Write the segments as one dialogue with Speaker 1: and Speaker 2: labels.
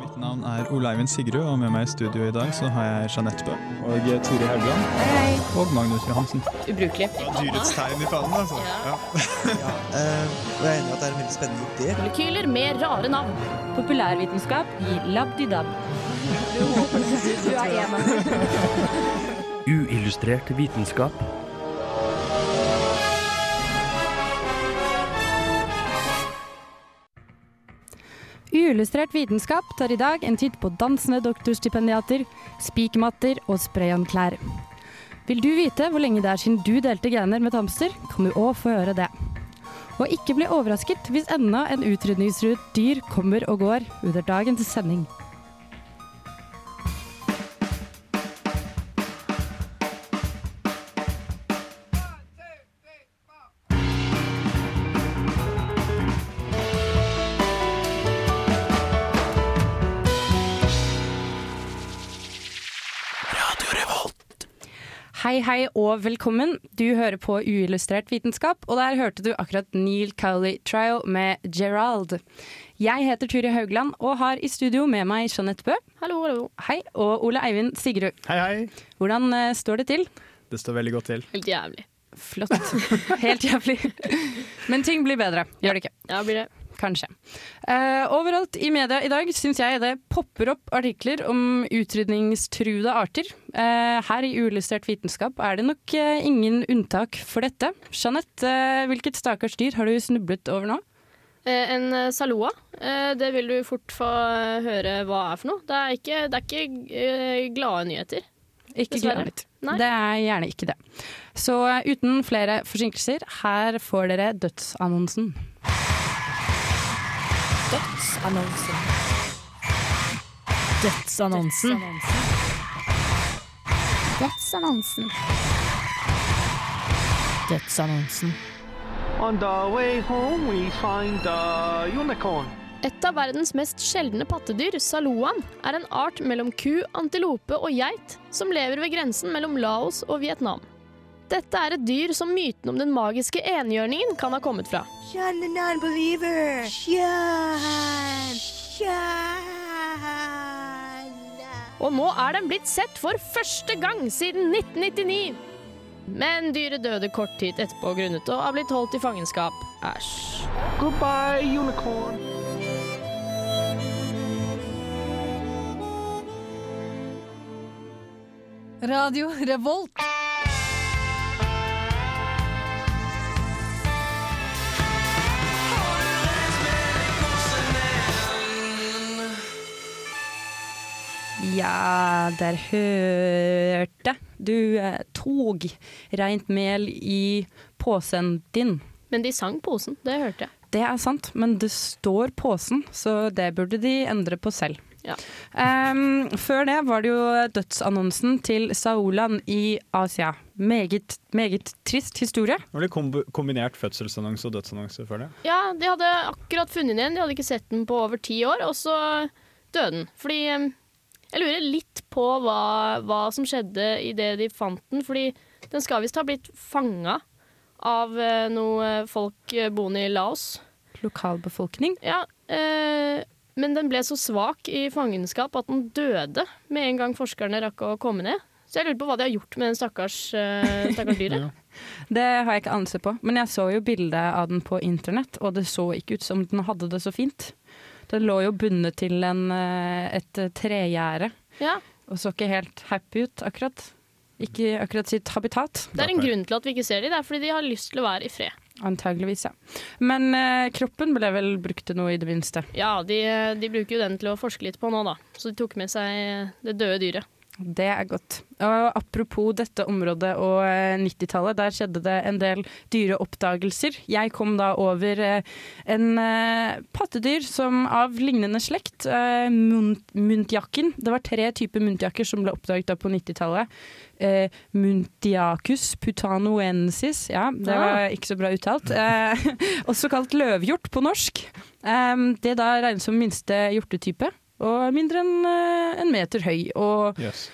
Speaker 1: Mitt navn er Oleivind Sigrud, og med meg i studio i dag så har jeg Jeanette Bø og Tore Haugland og Magnus Johansen.
Speaker 2: Ubrukelig.
Speaker 1: Dyrets tegn i fanen, altså.
Speaker 2: Ja.
Speaker 1: Ja.
Speaker 3: Eh, og jeg er enig i at det er en veldig spennende idé.
Speaker 2: Molekyler med rare navn.
Speaker 4: Populærvitenskap gir labdidab. Du er enig.
Speaker 5: Uillustrert vitenskap.
Speaker 4: Uillustrert vitenskap tar i dag en titt på dansende doktorstipendiater, spikermatter og spray-on-klær. Vil du vite hvor lenge det er siden du delte gener med hamster, kan du òg få høre det. Og ikke bli overrasket hvis enda en utrydningstruet dyr kommer og går under dagens sending. Hei, hei og velkommen. Du hører på Uillustrert vitenskap, og der hørte du akkurat Neil Cowley Trio med Gerald. Jeg heter Turi Haugland og har i studio med meg Jeanette Bø.
Speaker 2: Hallo, hallo.
Speaker 4: Hei, og Ole Eivind Sigrud.
Speaker 1: Hei, hei.
Speaker 4: Hvordan uh, står det til?
Speaker 1: Det står veldig godt til.
Speaker 2: Helt jævlig.
Speaker 4: Flott. Helt jævlig. Men ting blir bedre, gjør det ikke?
Speaker 2: Ja, blir det.
Speaker 4: Kanskje. Uh, overalt i media i dag syns jeg det popper opp artikler om utrydningstruede arter. Uh, her i Uillustrert vitenskap er det nok uh, ingen unntak for dette. Jeanette, hvilket stakkars dyr har du snublet over nå?
Speaker 2: En saloa. Det vil du fort få høre hva er for noe. Det er ikke, det er ikke glade nyheter.
Speaker 4: Ikke glade
Speaker 2: nyheter.
Speaker 4: Det er gjerne ikke det. Så uten flere forsinkelser, her får dere dødsannonsen.
Speaker 6: Dødsannonsen. Dødsannonsen.
Speaker 7: Dødsannonsen.
Speaker 6: Dødsannonsen.
Speaker 2: Et av verdens mest sjeldne pattedyr, saloaen, er en art mellom ku, antilope og geit som lever ved grensen mellom Laos og Vietnam. Dette er et dyr som myten om den magiske enhjørningen kan ha kommet fra.
Speaker 7: Shun the non-believer. Shun. Shun.
Speaker 2: Og nå er den blitt sett for første gang siden 1999. Men dyret døde kort tid etterpå grunnet å ha blitt holdt i fangenskap. Æsj.
Speaker 8: Goodbye, unicorn.
Speaker 6: Radio Revolt.
Speaker 4: Ja, der hørte du eh, tog rent mel i posen din.
Speaker 2: Men de sang posen, det hørte jeg.
Speaker 4: Det er sant, men det står posen, så det burde de endre på selv.
Speaker 2: Ja.
Speaker 4: Um, før det var det jo dødsannonsen til Saulan i Asia. Meget, meget trist historie.
Speaker 1: Det var litt kombinert fødselsannonse og dødsannonse før det.
Speaker 2: Ja, de hadde akkurat funnet den igjen. De hadde ikke sett den på over ti år, og så døde den. Fordi jeg lurer litt på hva, hva som skjedde idet de fant den. Fordi den skal visst ha blitt fanga av eh, noe folk eh, boende i Laos.
Speaker 4: Lokalbefolkning.
Speaker 2: Ja, eh, men den ble så svak i fangenskap at den døde med en gang forskerne rakk å komme ned. Så jeg lurer på hva de har gjort med den stakkars, eh, stakkars dyret.
Speaker 4: Det har jeg ikke anelse på, men jeg så jo bildet av den på internett, og det så ikke ut som den hadde det så fint. Den lå jo bundet til en, eh, et tregjerde,
Speaker 2: Ja,
Speaker 4: og så ikke helt happy ut, akkurat. Ikke akkurat sitt habitat.
Speaker 2: Det er en grunn til at vi ikke ser dem, det er fordi de har lyst til å være i fred.
Speaker 4: Antageligvis, ja. Men eh, kroppen ble vel brukt til noe i det minste.
Speaker 2: Ja, de, de bruker jo den til å forske litt på nå, da. Så de tok med seg det døde dyret.
Speaker 4: Det er godt. Og apropos dette området og eh, 90-tallet, der skjedde det en del dyreoppdagelser. Jeg kom da over eh, en eh, pattedyr som av lignende slekt, eh, muntjakken. Det var tre typer muntjakker som ble oppdaget da på 90-tallet. Eh, Muntiacus putanoensis, ja, det var ikke så bra uttalt. Eh, også kalt løvhjort på norsk. Eh, det da regnes som minste hjortetype, og er mindre enn eh, en meter høy. Og
Speaker 1: Yes.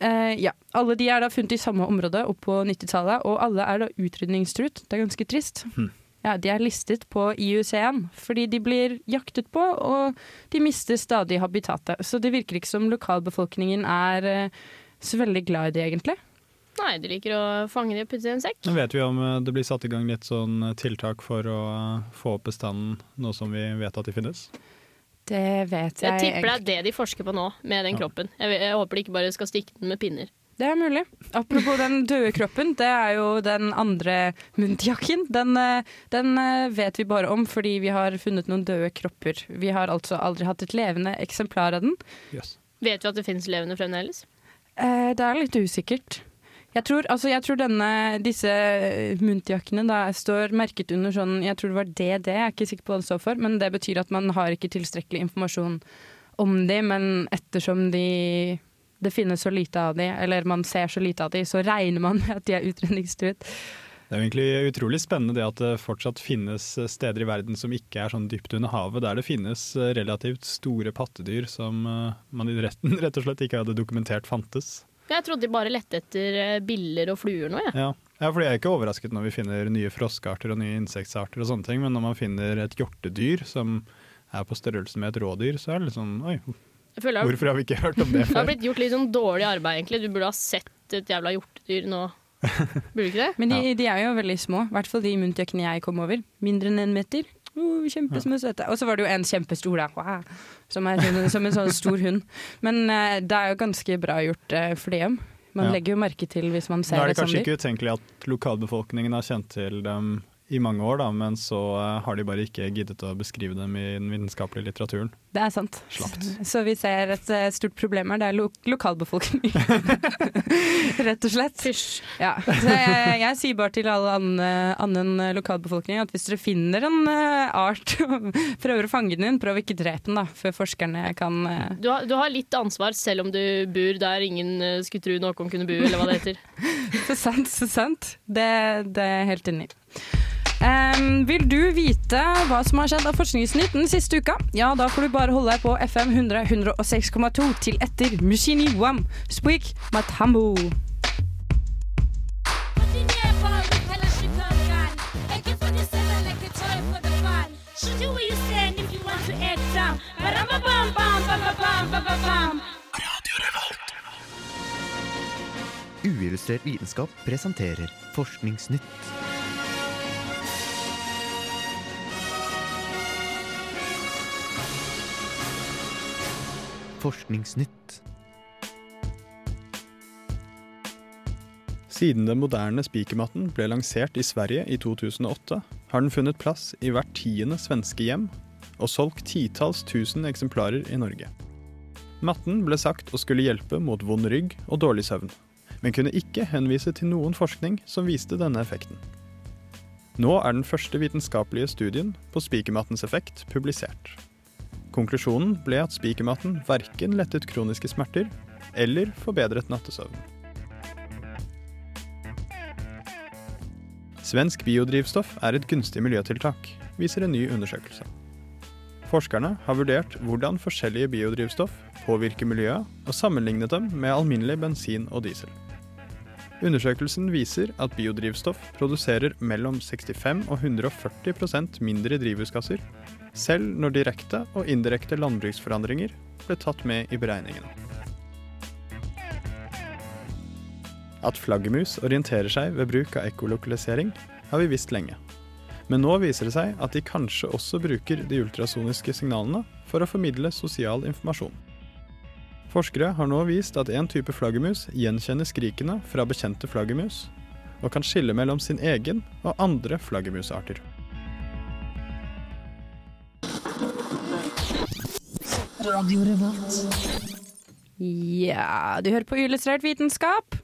Speaker 4: Eh, ja, alle de er da funnet i samme område opp på 90-tallet, og alle er da utrydningstruet. Det er ganske trist.
Speaker 1: Hmm.
Speaker 4: ja, de er listet på IUCN fordi de blir jaktet på, og de mister stadig habitatet. Så det virker ikke som lokalbefolkningen er eh, så veldig glad i de, egentlig.
Speaker 2: Nei, de liker å fange de og putte i en sekk.
Speaker 1: Nå vet vi om eh, det blir satt i gang litt sånn tiltak for å få opp bestanden, nå som vi vet at de finnes.
Speaker 4: Det vet jeg.
Speaker 2: Jeg tipper det er det de forsker på nå, med den kroppen. Jeg, jeg håper de ikke bare skal stikke den med pinner.
Speaker 4: Det er mulig. Apropos den døde kroppen, det er jo den andre muntjakken. Den, eh, den eh, vet vi bare om fordi vi har funnet noen døde kropper. Vi har altså aldri hatt et levende eksemplar av den.
Speaker 1: Yes.
Speaker 2: Vet vi at det finnes levende fremdeles?
Speaker 4: Eh, det er litt usikkert. Jeg tror, altså, jeg tror denne, disse muntjakkene da, står merket under sånn Jeg tror det var DD, jeg er ikke sikker på hva det står for. Men det betyr at man har ikke tilstrekkelig informasjon om de, men ettersom de det finnes så lite av de, eller man ser så lite av de, så regner man med at de er utrydningstruet.
Speaker 1: Det er jo egentlig utrolig spennende det at det fortsatt finnes steder i verden som ikke er sånn dypt under havet, der det finnes eh, relativt store pattedyr som eh, man i retten rett og slett ikke hadde dokumentert fantes.
Speaker 2: Jeg trodde de bare lette etter eh, biller og fluer nå, jeg.
Speaker 1: Ja. ja, fordi jeg er ikke overrasket når vi finner nye froskarter og nye insektsarter og sånne ting, men når man finner et hjortedyr som er på størrelse med et rådyr, så er det litt sånn oi,
Speaker 2: Jeg føler
Speaker 1: hvorfor har vi ikke hørt om det før?
Speaker 2: det har blitt gjort litt sånn dårlig arbeid, egentlig. Du burde ha sett et jævla hjortedyr nå. Burde du ikke det?
Speaker 4: Men de, de er jo veldig små, i hvert fall de muntjakkene jeg kom over. Mindre enn en meter. Oh, kjempesmå søte. Og så var det jo en kjempestor da, wow, som er som en sånn stor hund. Men uh, det er jo ganske bra gjort uh, for det. Man
Speaker 1: Ja.
Speaker 4: legger jo merke til hvis man ser
Speaker 1: er
Speaker 4: det
Speaker 1: det
Speaker 4: som
Speaker 1: kanskje ikke utenkelig at lokalbefolkningen har kjent til dem i mange år, da, men så eh, har de bare ikke giddet å beskrive dem i den vitenskapelige litteraturen.
Speaker 4: Det er sant.
Speaker 1: Slapt.
Speaker 4: Så vi ser et eh, stort problem her. Det er lo lokalbefolkningen. Rett og slett.
Speaker 2: Fysj.
Speaker 4: Ja. Så jeg, jeg sier bare til alle annen, annen lokalbefolkning at hvis dere finner en eh, art og prøver å fange den inn, prøv ikke drepe den da, før forskerne kan eh,
Speaker 2: Du har, du har litt ansvar selv om du bor der ingen eh, skulle tro noen kunne bo, eller hva det heter.
Speaker 4: Så sant, så sant. Det, det er helt enig i. Em, vil du vite hva som har skjedd av Forskningsnytt den siste uka? Ja, da får du bare holde deg på FM 100 106,2 til etter Mushini Wam Squeak Matambo.
Speaker 9: Uillustrert vitenskap presenterer Forskningsnytt. Forskningsnytt.
Speaker 1: Siden den moderne spikermatten ble lansert i Sverige i 2008, har den funnet plass i hvert tiende svenske hjem og solgt titalls tusen eksemplarer i Norge. Matten ble sagt å skulle hjelpe mot vond rygg og dårlig søvn, men kunne ikke henvise til noen forskning som viste denne effekten. Nå er den første vitenskapelige studien på spikermattens effekt publisert. Konklusjonen ble at spikermaten verken lettet kroniske smerter eller forbedret nattesøvn. Svensk biodrivstoff er et gunstig miljøtiltak, viser en ny undersøkelse. Forskerne har vurdert hvordan forskjellige biodrivstoff påvirker miljøet, og sammenlignet dem med alminnelig bensin og diesel. Undersøkelsen viser at biodrivstoff produserer mellom 65 og 140% mindre drivhusgasser, selv når direkte og indirekte landbruksforandringer ble tatt med i beregningene. At flaggermus orienterer seg ved bruk av ekkolokalisering, har vi visst lenge. Men nå viser det seg at de kanskje også bruker de ultrasoniske signalene for å formidle sosial informasjon. Forskere har nå vist at en type flaggermus gjenkjenner skrikene fra bekjente flaggermus, og kan skille mellom sin egen og andre flaggermusarter.
Speaker 6: Radio Revolt.
Speaker 4: Ja, du hører på Uillustrert vitenskap.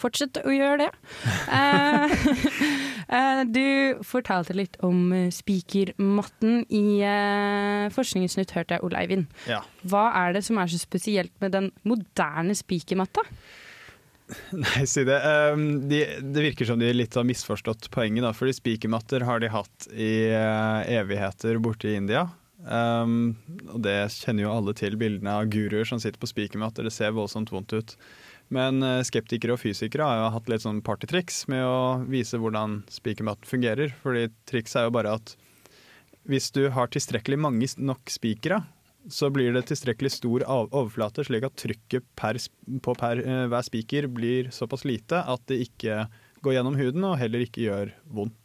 Speaker 4: Fortsett å gjøre det. Eh, du fortalte litt om eh, spikermatten i eh, Forskningsnytt, hørte jeg, Ole Eivind.
Speaker 1: Ja.
Speaker 4: Hva er det som er så spesielt med den moderne spikermatta?
Speaker 1: Nei, si det. Um, de, det virker som de litt har misforstått poenget, da. Fordi spikermatter har de hatt i uh, evigheter borte i India. Um, og det kjenner jo alle til, bildene av guruer som sitter på spikermatter. Det ser voldsomt vondt ut. Men eh, skeptikere og fysikere har jo hatt litt sånn partytriks med å vise hvordan spikermatten fungerer. Fordi trikset er jo bare at hvis du har tilstrekkelig mange nok spikere, så blir det tilstrekkelig stor overflate, slik at trykket per, på per, eh, hver spiker blir såpass lite at det ikke går gjennom huden og heller ikke gjør vondt.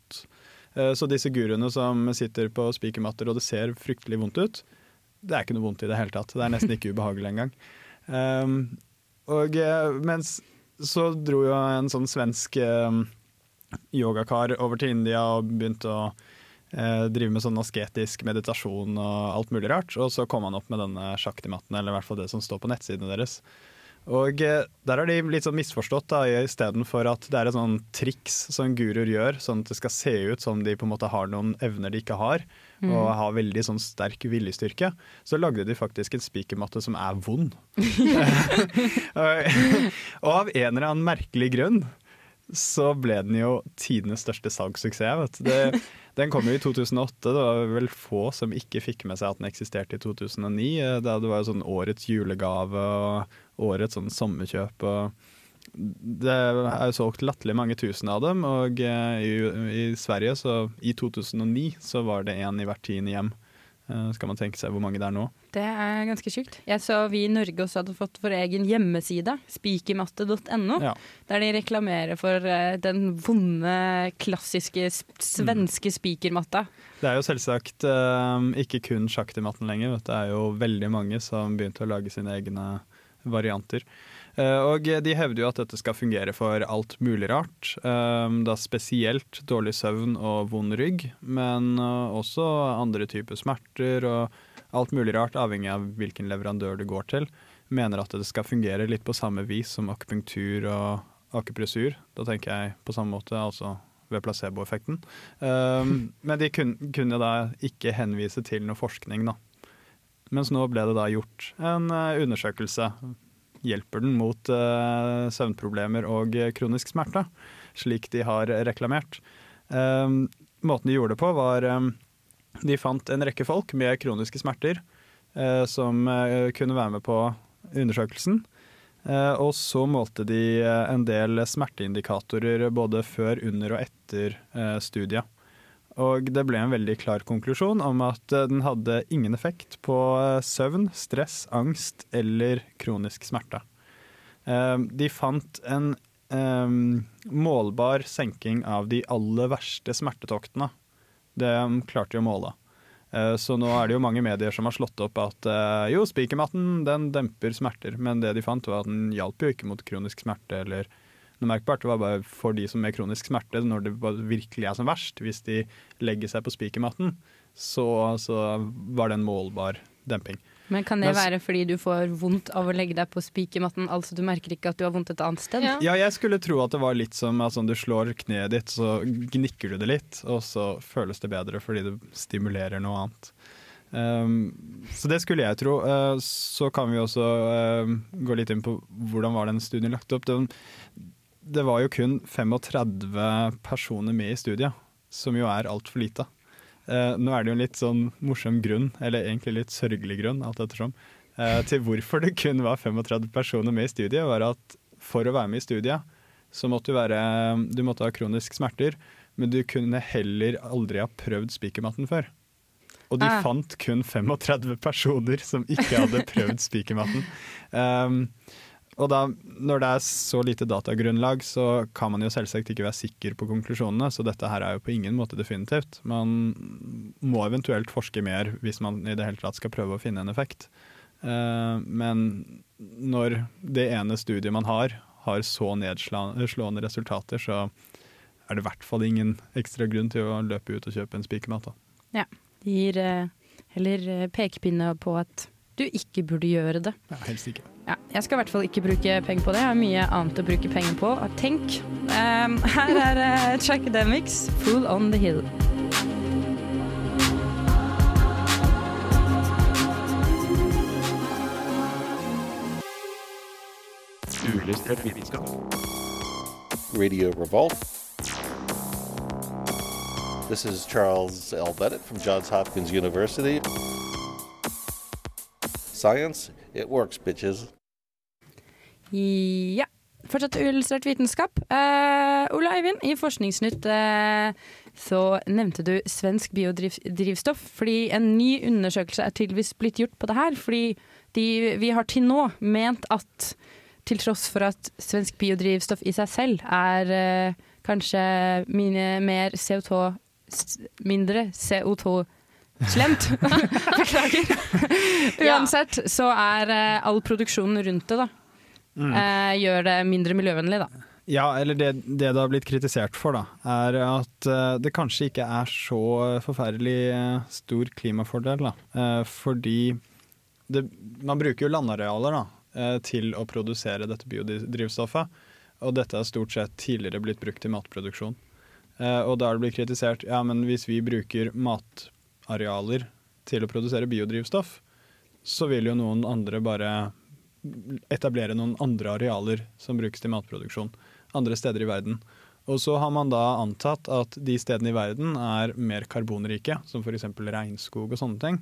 Speaker 1: Eh, Så disse guruene som sitter på spikermatter og det ser fryktelig vondt ut, det er ikke noe vondt i det hele tatt. Det er nesten ikke ubehagelig engang. Um, og eh, mens så dro jo en sånn svensk um, yogakar over til India og begynte å uh, drive med sånn asketisk meditasjon og alt mulig rart. Og så kom han opp med denne sjaktimatten, eller i hvert fall det som står på nettsidene deres. Og eh, der har de litt sånn misforstått, da, istedenfor at det er et sånn triks som guruer gjør, sånn at det skal se ut som de på en måte har noen evner de ikke har,
Speaker 10: Mm.
Speaker 1: og har veldig sånn sterk viljestyrke, så lagde de faktisk en spikermatte som er vond. og, av en eller annen merkelig grunn så ble den jo tidenes største salgssuksess. Det, den kom jo i 2008. Det var vel få som ikke fikk med seg at den eksisterte i 2009. eh, det var jo sånn årets julegave og årets sånn sommerkjøp. det er jo solgt latterlig mange tusen av dem, og eh, i, i Sverige så i 2009 så var det én i hvert tiende hjem. Eh, skal man tenke seg hvor mange det er nå.
Speaker 4: Det er ganske sjukt. Jeg så vi i Norge også hadde fått vår egen hjemmeside, spikermatte.no,
Speaker 1: Ja.
Speaker 4: der de reklamerer for eh, den vonde, klassiske svenske svenske spikermatta.
Speaker 1: Det er jo selvsagt ikke kun sjaktimatten lenger. Det er jo veldig mange som begynte å lage sine egne varianter. Eh, og de hevder jo at dette skal fungere for alt mulig rart. eh, da spesielt dårlig søvn og vond rygg, men eh, også andre typer smerter og alt mulig rart, avhengig av hvilken leverandør du går til. Mener at det skal fungere litt på samme vis som akupunktur og akupressur. Da tenker jeg på samme måte, altså ved placeboeffekten. Men de kunne da ikke henvise til noe forskning, da. Mens nå ble det da gjort en eh, undersøkelse. Hjelper den mot eh, søvnproblemer og eh, kronisk smerte, slik de har reklamert. Måten de gjorde det på, var de fant en rekke folk med kroniske smerter som kunne være med på undersøkelsen. Og så målte de en del smerteindikatorer både før, under og etter studiet. Og det ble en veldig klar konklusjon om at eh, den hadde ingen effekt på eh, søvn, stress, angst eller kronisk smerte. Eh, De fant en målbar senking av de aller verste smertetoktene. Det klarte de å måle. Så nå er det jo mange medier som har slått opp at jo, spikermatten den demper smerter, men det de fant var at den hjalp jo ikke mot kronisk smerte eller noe merkbart. Det var bare for de som med kronisk smerte, når det virkelig er som verst, hvis de legger seg på spikermatten, så, så var det en målbar demping.
Speaker 4: Men kan det være fordi du får vondt av å legge deg på spikermatten, altså du merker ikke at du har vondt et annet sted?
Speaker 1: Ja, jeg skulle tro at det var litt som at sånn, du slår kneet ditt, så gnikker du det litt, og så føles det bedre fordi det stimulerer noe annet. Um, så det skulle jeg tro. Uh, så kan vi også uh, gå litt inn på hvordan var den studien lagt opp. Det, det var jo kun 35 personer med i studiet, som jo er altfor lite. Eh, nå er det jo en litt sånn morsom grunn, eller egentlig litt sørgelig grunn, alt ettersom, eh, til hvorfor det kun var 35 personer med i studiet, var at for å være med i studiet, så måtte du være Du måtte ha kronisk smerter, men du kunne heller aldri ha prøvd spikermatten før. Og de
Speaker 10: Ah.
Speaker 1: fant kun 35 personer som ikke hadde prøvd spikermatten. Um, og da, når det er så lite datagrunnlag, så kan man jo selvsagt ikke være sikker på konklusjonene, så dette her er jo på ingen måte definitivt. Man må eventuelt forske mer hvis man i det hele tatt skal prøve å finne en effekt. Eh, men når det ene studiet man har, har så nedslående resultater, så er det i hvert fall ingen ekstra grunn til å løpe ut og kjøpe en spikermat.
Speaker 4: Ja. Det gir eh, heller eh, pekepinne på at du ikke burde gjøre det.
Speaker 1: Ja, helst ikke.
Speaker 4: Ja, jeg skal i hvert fall ikke bruke penger på det. Jeg har mye annet å bruke penger på. Tenk. Um, her er uh, Trackademics, 'Fool on the Hill'.
Speaker 5: Vitenskap.
Speaker 11: Radio Revolt. This is Charles L. Bennett from Johns Hopkins University. Science, it works, bitches.
Speaker 4: Ja, fortsatt uillustrert vitenskap. Uh, Ole Eivind, i Forskningsnytt uh, så nevnte du svensk biodrivstoff. Fordi en ny undersøkelse er tydeligvis blitt gjort på det her. Fordi de, vi har til nå ment at til tross for at svensk biodrivstoff i seg selv er uh, kanskje mine, mer CO2 mindre CO2 Slemt. Beklager. Uansett så er eh, all produksjonen rundt det, da,
Speaker 1: Mm.
Speaker 4: eh, gjør det mindre miljøvennlig, da.
Speaker 1: Ja, eller det, det det har blitt kritisert for, da, er at eh, det kanskje ikke er så forferdelig eh, stor klimafordel. Da. Eh, fordi det, man bruker jo landarealer da, eh, til å produsere dette biodrivstoffet. Og dette har stort sett tidligere blitt brukt til matproduksjon. Eh, og da har det blitt kritisert ja, men hvis vi bruker matarealer til å produsere biodrivstoff, så vil jo noen andre bare etablere noen andre arealer som brukes til matproduksjon andre steder i verden. Og så har man da antatt at de stedene i verden er mer karbonrike, som f.eks. regnskog og sånne ting.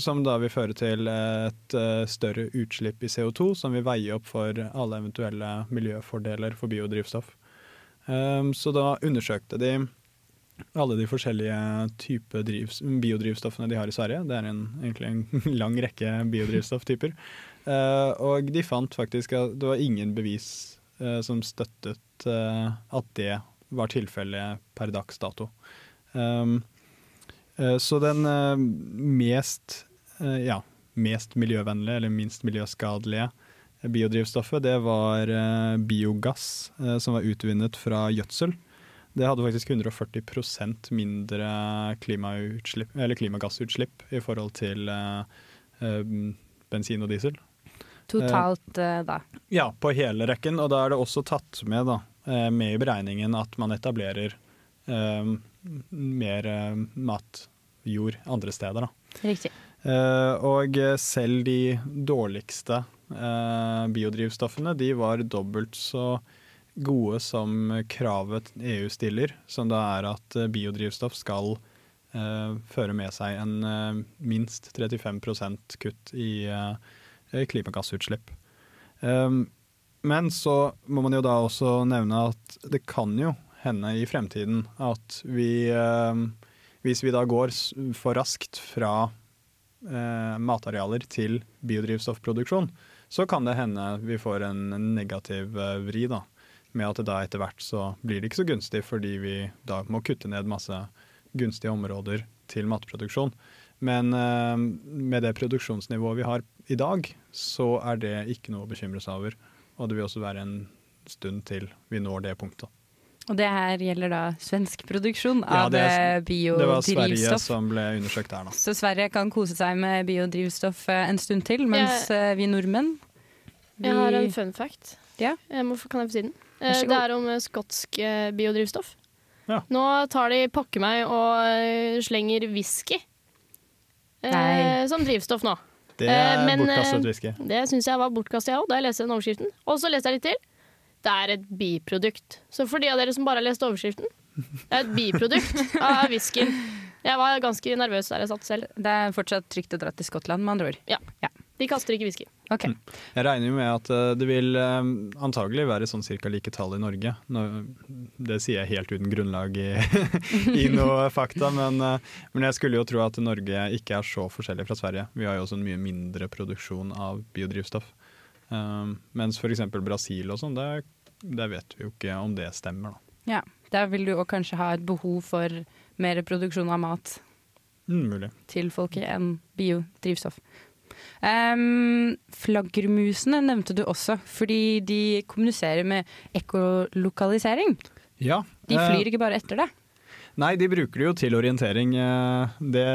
Speaker 1: Som da vil føre til et eh, større utslipp i CO2, som vil veie opp for alle eventuelle miljøfordeler for biodrivstoff. Um, så da undersøkte de alle de forskjellige typer drivs- biodrivstoffene de har i Sverige. Det er en, egentlig en lang rekke biodrivstofftyper. Uh, og de fant faktisk at det var ingen bevis uh, som støttet uh, at det var tilfellet per dags dato. Um, så den mest, ja, mest miljøvennlige, eller minst miljøskadelige biodrivstoffet, det var biogass som var utvinnet fra gjødsel. Det hadde faktisk 140% mindre eller klimagassutslipp i forhold til eh, eh, bensin og diesel.
Speaker 4: Totalt, eh, da.
Speaker 1: Ja, på hele rekken. Og da er det også tatt med, da, med i beregningen at man etablerer eh, mer matjord andre steder. Da.
Speaker 4: Riktig.
Speaker 1: Eh, og selv de dårligste eh, biodrivstoffene, de var dobbelt så gode som kravet EU stiller, som da er at eh, biodrivstoff skal eh, føre med seg en eh, minst 35% kutt i eh, klimagassutslipp. Um, men så må man jo da også nevne at det kan jo hende i fremtiden at vi um, Hvis vi da går for raskt fra eh, matarealer til biodrivstoffproduksjon, så kan det hende vi får en negativ eh, vri, da. Med at det da etter hvert så blir det ikke så gunstig fordi vi da må kutte ned masse gunstige områder til matproduksjon. Men eh, med det produksjonsnivået vi har i dag, så er det ikke noe å bekymre seg over. Og det vil også være en stund til vi når det punktet.
Speaker 4: Og det her gjelder da svensk produksjon av
Speaker 1: ja,
Speaker 4: biodrivstoff.
Speaker 1: det var Sverige som ble undersøkt der, da.
Speaker 4: Så Sverige kan kose seg med biodrivstoff eh, en stund til, mens eh, vi nordmenn vi,
Speaker 2: Jeg har en fun fact.
Speaker 4: Ja.
Speaker 2: Jeg må, kan jeg få si den? Eh, Det er om eh, skotsk eh, biodrivstoff.
Speaker 1: Ja.
Speaker 2: Nå tar de pakker meg og eh, slenger whisky eh, som drivstoff nå.
Speaker 1: Det
Speaker 2: Eh,
Speaker 1: er
Speaker 2: men,
Speaker 1: bortkastet
Speaker 2: eh,
Speaker 1: whisky.
Speaker 2: Det syns jeg var bortkastet, jeg òg, da jeg leste den overskriften. Og så leste jeg litt til. Det er et biprodukt. Så for de av dere som bare har lest overskriften, det er et biprodukt av whiskyen. Jeg var ganske nervøs der jeg satt selv.
Speaker 4: Det er fortsatt trygt å dra til Skottland, med andre ord.
Speaker 2: Ja. De kaster ikke whisky.
Speaker 4: Okay.
Speaker 1: Jeg regner jo med at eh, det vil eh, antagelig være sånn cirka like tall i Norge. Det sier jeg helt uten grunnlag i, i noe fakta, men, eh, men jeg skulle jo tro at Norge ikke er så forskjellig fra Sverige. Vi har jo også en mye mindre produksjon av biodrivstoff. Um, mens f.eks. Brasil og sånn, der, der vet vi jo ikke om det stemmer. da.
Speaker 4: Ja. Der vil du også kanskje ha et behov for mer produksjon av mat
Speaker 1: Mm, mulig.
Speaker 4: til folket enn biodrivstoff. Um, flaggermusene nevnte du også, fordi de kommuniserer med ekkolokalisering.
Speaker 1: Ja,
Speaker 4: De
Speaker 1: eh,
Speaker 4: flyr ikke bare etter det.
Speaker 1: Nei, de bruker det jo til orientering. eh, Det,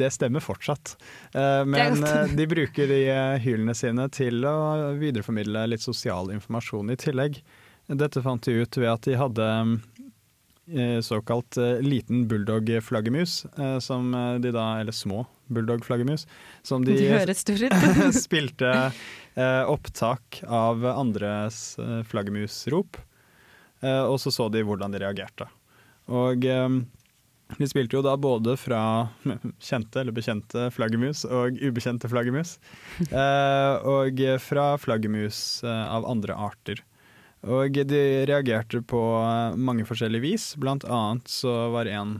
Speaker 1: det stemmer fortsatt. Eh, Men de bruker de hylene sine til å videreformidle litt sosial informasjon i tillegg. Dette fant de ut ved at de hadde såkalt liten bulldog-flaggermus, som de da, eller små bulldog-flaggermus, som de,
Speaker 4: De
Speaker 1: spilte eh, opptak av andres eh, flaggermusrop, eh, og så så de hvordan de reagerte. Og eh, de spilte jo da både fra kjente eller bekjente flaggermus og ubekjente flaggermus, eh, og fra flaggermus eh, av andre arter. Og de reagerte på mange forskjellige vis. Blant annet så var en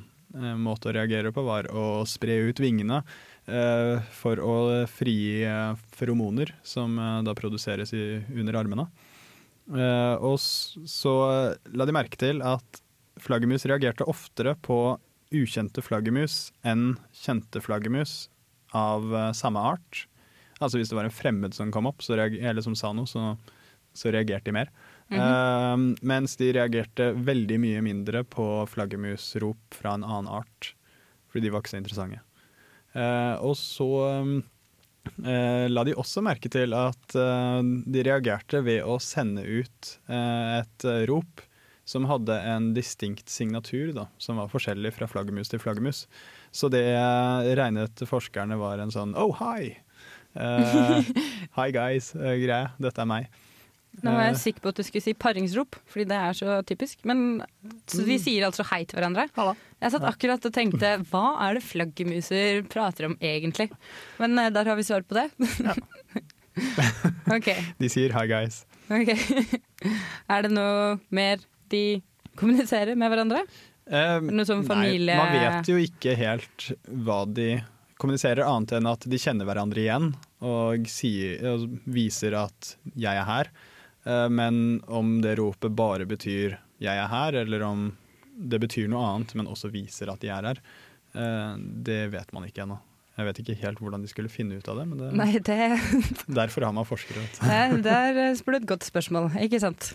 Speaker 1: måte å reagere på var å spre ut vingene eh, for å frigi eh, feromoner som eh, da produseres i, under armene. Eh, og så la de merke til at flaggermus reagerte oftere på ukjente flaggermus enn kjente flaggermus av eh, samme art. Altså hvis det var en fremmed som kom opp, så eller som sa noe, så, så reagerte de mer. Eh, mens de reagerte veldig mye mindre på flaggermusrop fra en annen art, fordi de var ikke så interessante. Uh, og så eh, la de også merke til at de reagerte ved å sende ut et rop som hadde en distinkt signatur, da, som var forskjellig fra flaggermus til flaggermus. Så det regnet forskerne var en sånn oh, hi! Hi guys-greie. Dette er meg.
Speaker 4: Nå var jeg
Speaker 1: Eh,
Speaker 4: sikker på at du skulle si paringsrop, fordi det er så typisk. Men så
Speaker 1: Mm.
Speaker 4: vi sier altså hei til hverandre. Jeg satt akkurat og tenkte hva er det flaggermuser prater om egentlig? Men eh, der har vi svar på det. ok.
Speaker 1: De sier hi guys.
Speaker 4: ok. er det noe mer de kommuniserer med hverandre?
Speaker 1: Eh,
Speaker 4: Noe sånn
Speaker 1: Nei, man vet jo ikke helt hva de kommuniserer, annet enn at de kjenner hverandre igjen og, sier, og viser at 'jeg er her'. Eh, Men om det ropet bare betyr 'jeg er her', eller om det betyr noe annet, men også viser at de er her, eh, det vet man ikke ennå. Jeg vet ikke helt hvordan de skulle finne ut av det, men det,
Speaker 4: Nei, det
Speaker 1: derfor har man forskere. vet Det
Speaker 4: Nei, Der spør du et godt spørsmål, ikke sant?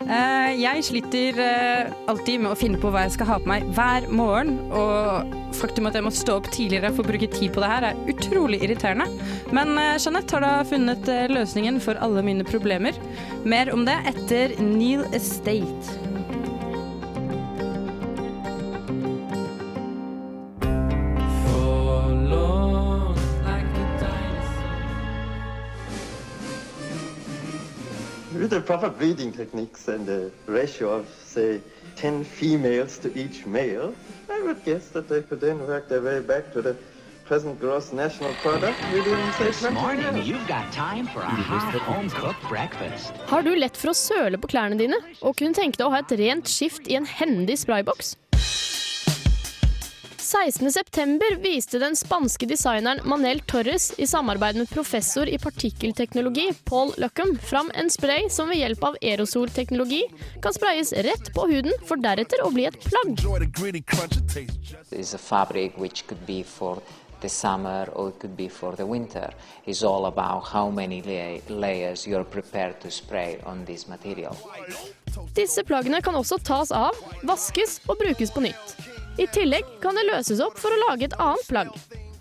Speaker 4: Eh, jeg sliter eh, alltid med å finne på hva jeg skal ha på meg hver morgen. Og faktum at jeg må stå opp tidligere for å bruke tid på det her, er utrolig irriterende. Men eh, Jeanette har da funnet løsningen for alle mine problemer. Mer om det etter Neil Estate.
Speaker 10: Proper breeding techniques and a ratio of, say, 10 females to each male, I would guess that they could then work their way back to the present gross national product within, say,
Speaker 12: This morning,
Speaker 10: years.
Speaker 12: you've got time for a hot home-cooked breakfast.
Speaker 2: Har du lett for å søle på klærne dine, og kunne tenke deg å ha et rent skift i en hendig sprayboks? 16.9 viste den spanske designeren Manel Torres i samarbeid med professor i partikkelteknologi Paul Luckham fram en spray som ved hjelp av aerosolteknologi kan sprayes rett på huden, for deretter å bli et plagg.
Speaker 13: is a fabric which could be for the summer or it could be for the winter. It's all about how many la- layers you're prepared to spray on this material.
Speaker 2: Disse plaggene kan også tas av, vaskes og brukes på nytt. I tillegg kan det løses opp for å lage et annet plagg.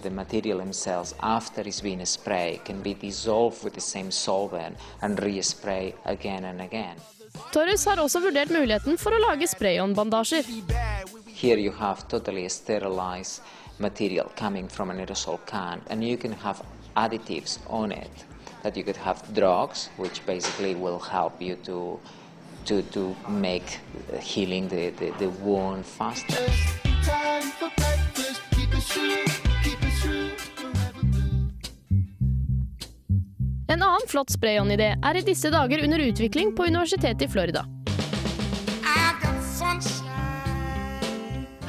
Speaker 13: The material themselves, after it's been sprayed, can be dissolved with the same solvent and respray again and again.
Speaker 2: Torres har også vurdert muligheten for å lage spray-on-bandasjer.
Speaker 13: Here you have totally sterilized material coming from an aerosol can, and you can have additives on it. That you could have drugs, which basically will help you to to, to make healing the, the, the wound faster.
Speaker 2: En annen flott spray-on-idé er i disse dager under utvikling på Universitetet i Florida.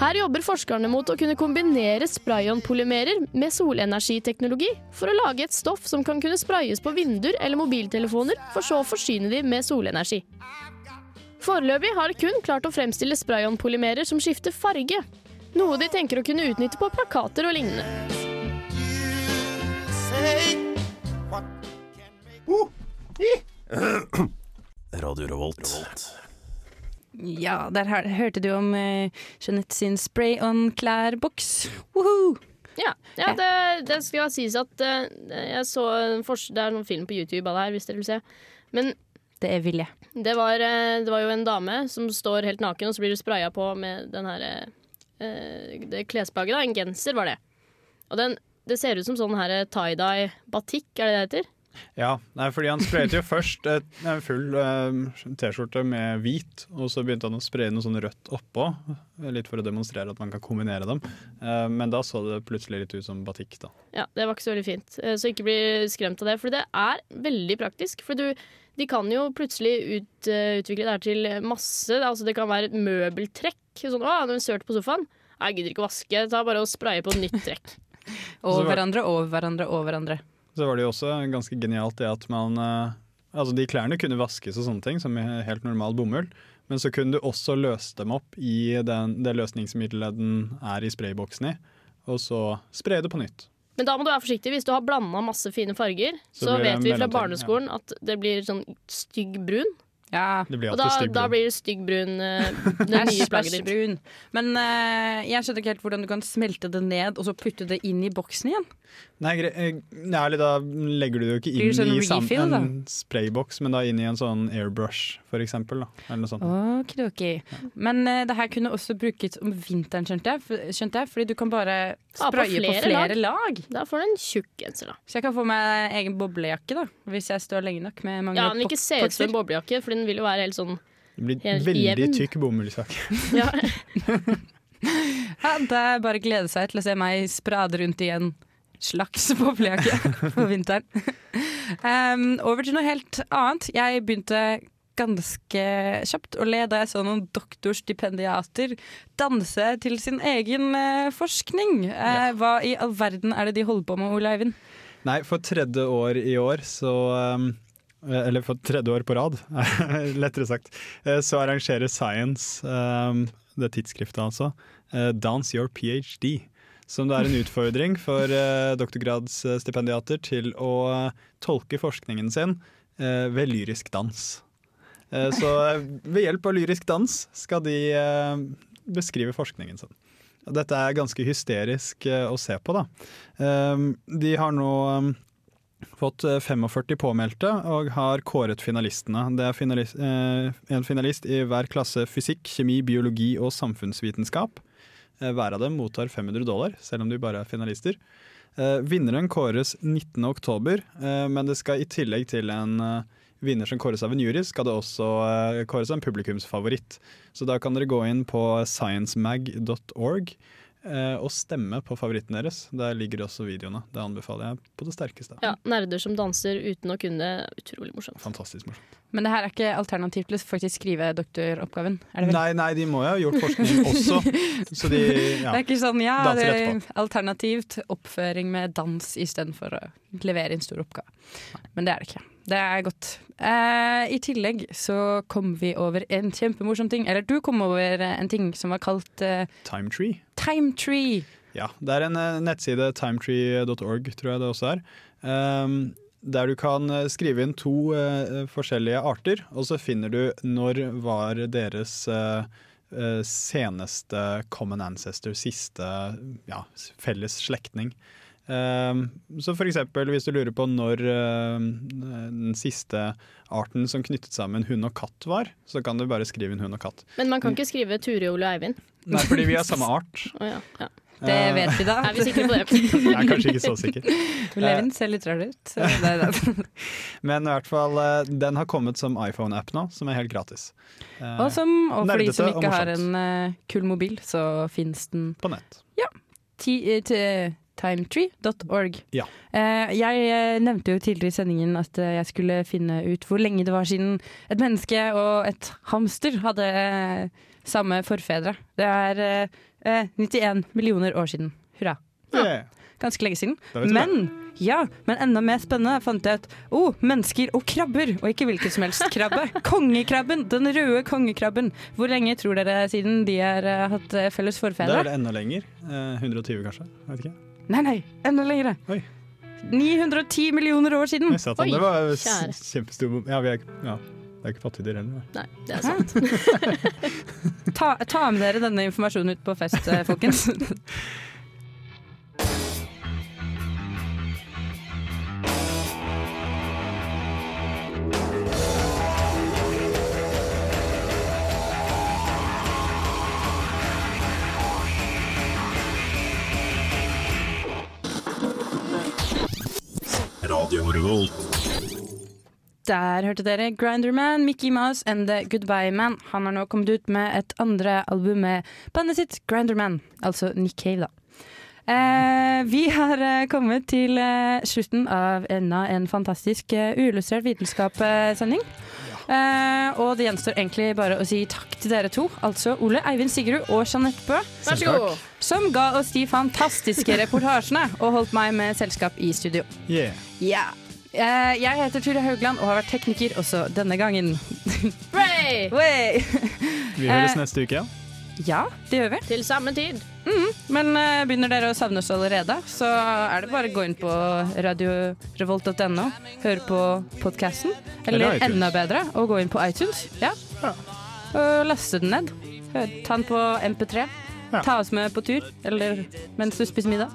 Speaker 2: Her jobber forskerne mot å kunne kombinere spray-on-polymerer med solenergiteknologi for å lage et stoff som kan kunne sprayes på vinduer eller mobiltelefoner, for så å forsyne de med solenergi. Foreløpig har de kun klart å fremstille spray-on-polymerer som skifter farge, noe de tenker å kunne utnytte på plakater og lignende.
Speaker 14: Radio Revolt.
Speaker 4: Ja, der hørte du om eh, Jeanette sin spray-on-klær-boks. Woohoo!
Speaker 2: Ja, ja det, det skal sies at eh, jeg så Det er noen film på YouTube av det her, hvis dere vil se. Men
Speaker 4: Det er vilje.
Speaker 2: det var, eh, det var jo en dame som står helt naken, og så blir du spraya på med den her eh, det klesplagget. En genser var det. Og den, det ser ut som sånn tie-dye batikk, er det det heter?
Speaker 1: Ja, nei, fordi han sprayet jo først et, en full uh, T-skjorte med hvit, og så begynte han å spraye noe sånn rødt oppå. Litt for å demonstrere at man kan kombinere dem. Uh, men da så det plutselig litt ut som batikk, da.
Speaker 2: Ja, Det var ikke så veldig fint. Eh, Så ikke bli skremt av det. For det er veldig praktisk. For du, de kan jo plutselig ut, uh, utvikle det her til masse. Altså Det kan være et møbeltrekk. Sånn 'Å, det er sølt på sofaen'. Jeg gidder ikke å vaske. Ta bare og spraye på nytt trekk.
Speaker 4: Over hverandre, over hverandre, over hverandre.
Speaker 1: Så var det jo også ganske genialt det at man eh, Altså de klærne kunne vaskes og sånne ting, som helt normal bomull. Men så kunne du også løse dem opp i den, det løsningsmiddelet den er i sprayboksen i, og så spre det på nytt.
Speaker 2: Men da må du være forsiktig. Hvis du har blanda masse fine farger,
Speaker 1: Så
Speaker 2: så, vet vi fra
Speaker 1: barneskolen
Speaker 2: barneskolen at det blir sånn stygg brun.
Speaker 1: Blir
Speaker 2: Og da, da blir det stygg brun eh, det nye plagget ditt.
Speaker 4: brun. Men uh, jeg skjønner ikke helt hvordan du kan smelte det ned og så putte det inn i boksen igjen.
Speaker 1: Nei, gre eh, ærlig, da legger du det jo ikke inn
Speaker 4: sånn
Speaker 1: i
Speaker 4: refill,
Speaker 1: en sprayboks, men da inn i en sånn airbrush, for eksempel. Da, eller noe sånt.
Speaker 4: Okidoki. Men uh, det her kunne også brukes om vinteren, skjønte jeg. Skjønte jeg fordi du kan bare
Speaker 2: Ha på
Speaker 4: spraye på
Speaker 2: flere lag.
Speaker 4: lag.
Speaker 2: Da får du en tjukk genser, da.
Speaker 4: Så jeg kan få meg egen boblejakke da hvis jeg står lenge nok med mange
Speaker 2: Ja, Den vil ikke se ut som en boblejakke, for den vil jo være helt sånn
Speaker 1: Det blir
Speaker 2: Helt
Speaker 1: veldig
Speaker 2: jevn.
Speaker 1: tykk bomullsjakke.
Speaker 2: ja.
Speaker 4: Ja, det er bare å glede seg til å se meg sprade rundt i en slags boblejakke på vinteren. Um, over til noe helt annet. Jeg begynte ganske kjapt å le da jeg så noen doktorstipendiater danse til sin egen eh, forskning. Ja. hva i all verden er det de holder på med, Ole Eivind?
Speaker 1: Nei, for tredje år i år så um, Eller for tredje år på rad, lettere sagt, eh, så arrangerer Science, um, det tidsskriftet altså, eh, Dance Your PhD. Som det er en utfordring for eh, doktorgradsstipendiater til å eh, tolke forskningen sin eh, ved lyrisk dans. Eh, Så eh, ved hjelp av lyrisk dans skal de eh, beskrive forskningen sin. Dette er ganske hysterisk eh, å se på, da. Um, De har nå um, fått eh, 45 påmeldte og har kåret finalistene. Det er finalist, eh, en finalist i hver klasse fysikk, kjemi, biologi og samfunnsvitenskap. Eh, Hver av dem mottar 500 dollar, selv om de bare er finalister. Eh, Vinneren kåres 19. oktober, eh, men det skal i tillegg til en eh, vinner som kåres av en jury, skal det også eh, kåres en publikumsfavoritt. Så da kan dere gå inn på sciencemag.org eh, og stemme på favoritten deres. Der ligger også videoene. Det anbefaler jeg på det sterkeste.
Speaker 2: ja, Nerder som danser uten å kunne. Utrolig morsomt.
Speaker 1: Fantastisk morsomt.
Speaker 4: Men det her er ikke alternativ til å faktisk skrive doktoroppgaven? Er det vel?
Speaker 1: Nei, nei, de må jo ha gjort forskning også. Så de ja,
Speaker 4: det er ikke sånn ja, det er alternativt oppføring med dans istedenfor å levere inn stor oppgave. Men det er det ikke. Det er godt. Eh, I tillegg så kom vi over en kjempemorsom ting. Eller du kom over en ting som var kalt eh,
Speaker 1: Timetree.
Speaker 4: Timetree.
Speaker 1: Ja, det er en eh, nettside, timetree.org, tror jeg det også er. Um, der du kan eh, skrive inn to uh, forskjellige arter, og så finner du når var deres uh, eh, seneste common ancestor, siste ja, felles slektning. Um, så eksempel hvis du lurer på når eh, den siste arten som knyttet sammen hund og katt var, så kan du bare skrive inn hund og katt.
Speaker 2: Men man kan ikke skrive Turi, Ole og Eivind.
Speaker 1: Nei, fordi vi har samme art.
Speaker 2: Oh, ja, ja.
Speaker 4: Det
Speaker 1: Eh,
Speaker 4: vet vi da.
Speaker 2: Er vi sikre på det?
Speaker 1: Jeg er kanskje ikke så sikker.
Speaker 4: Leven ser litt rar ut. Det det.
Speaker 1: Men i hvert fall, eh, den har kommet som iPhone-app nå, som er helt gratis.
Speaker 4: Og, som, og for de som ikke har en kul mobil, så fins den
Speaker 1: På nett.
Speaker 4: Ja. Ti, timetree.org.
Speaker 1: Ja.
Speaker 4: Eh, jeg eh, nevnte jo tidligere i sendingen at eh, jeg skulle finne ut hvor lenge det var siden et menneske og et hamster hadde eh, samme forfedre. Det er eh, eh, 91 millioner år siden. Hurra.
Speaker 1: Yeah.
Speaker 4: Ganske lenge siden. Men, ja, men enda mer spennende fant jeg ut oh, mennesker og krabber, og ikke hvilken som helst krabbe. Kongekrabben, den røde kongekrabben. Hvor lenge tror dere siden de har hatt felles felles
Speaker 1: Da
Speaker 4: forfedre?
Speaker 1: er det enda lenger. Eh, 120 kanskje? Jeg vet ikke.
Speaker 4: Nei, nei, enda lengre.
Speaker 1: Oi.
Speaker 4: 910 millioner år siden.
Speaker 1: Jeg sa at det var
Speaker 2: kjære.
Speaker 1: kjempestor Ja, vi er, ja, det er ikke pattedyr heller.
Speaker 2: Nei, det er sant.
Speaker 4: Ta, ta med dere denne informasjonen ut på fest, eh, folkens.
Speaker 14: Revolt.
Speaker 4: Der hørte dere Grinderman, Mickey Mouse and The Goodbye Man. Han har nå kommet ut med et andre album med bandet sitt Grinderman, altså Nick Cave, da. Eh, vi har eh, kommet til eh, slutten av enda en fantastisk uh, uillustrert vitenskapssending. Eh, og det gjenstår egentlig bare å si takk til dere to, altså Ole Eivind Sigrud og Jeanette Bøe.
Speaker 2: Vær så god.
Speaker 4: Som ga oss de fantastiske reportasjene og holdt meg med selskap i studio.
Speaker 1: Yeah.
Speaker 4: Ja. Eh, jeg heter Ture Haugland og har vært tekniker også denne gangen.
Speaker 2: Hooray!
Speaker 4: Wey!
Speaker 1: Vi høres
Speaker 4: Eh,
Speaker 1: neste uke, ja.
Speaker 4: Det gjør vi.
Speaker 2: Til samme tid.
Speaker 4: Mm, Men eh, begynner dere å savne oss allerede, så er det bare å gå inn på radiorevolt.no, høre på podkasten.
Speaker 1: Eller
Speaker 4: Eller enda bedre, å gå inn på iTunes. Ja. Og laste den ned. Hør, ta den på MP3. Ta oss med på tur, eller mens du spiser middag.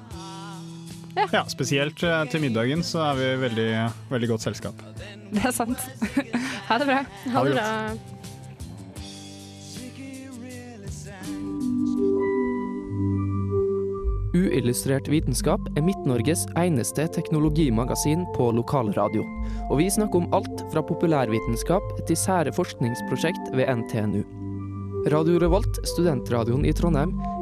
Speaker 1: Ja, Spesielt eh, til middagen så er vi veldig, veldig godt selskap.
Speaker 4: Det er sant. ha det bra.
Speaker 1: Ha det
Speaker 2: bra.
Speaker 15: Uillustrert vitenskap er Midt-Norges eneste teknologimagasin på lokalradio. Og vi snakker om alt fra populærvitenskap til sære forskningsprosjekt ved NTNU. Radio Revolt, studentradioen i Trondheim,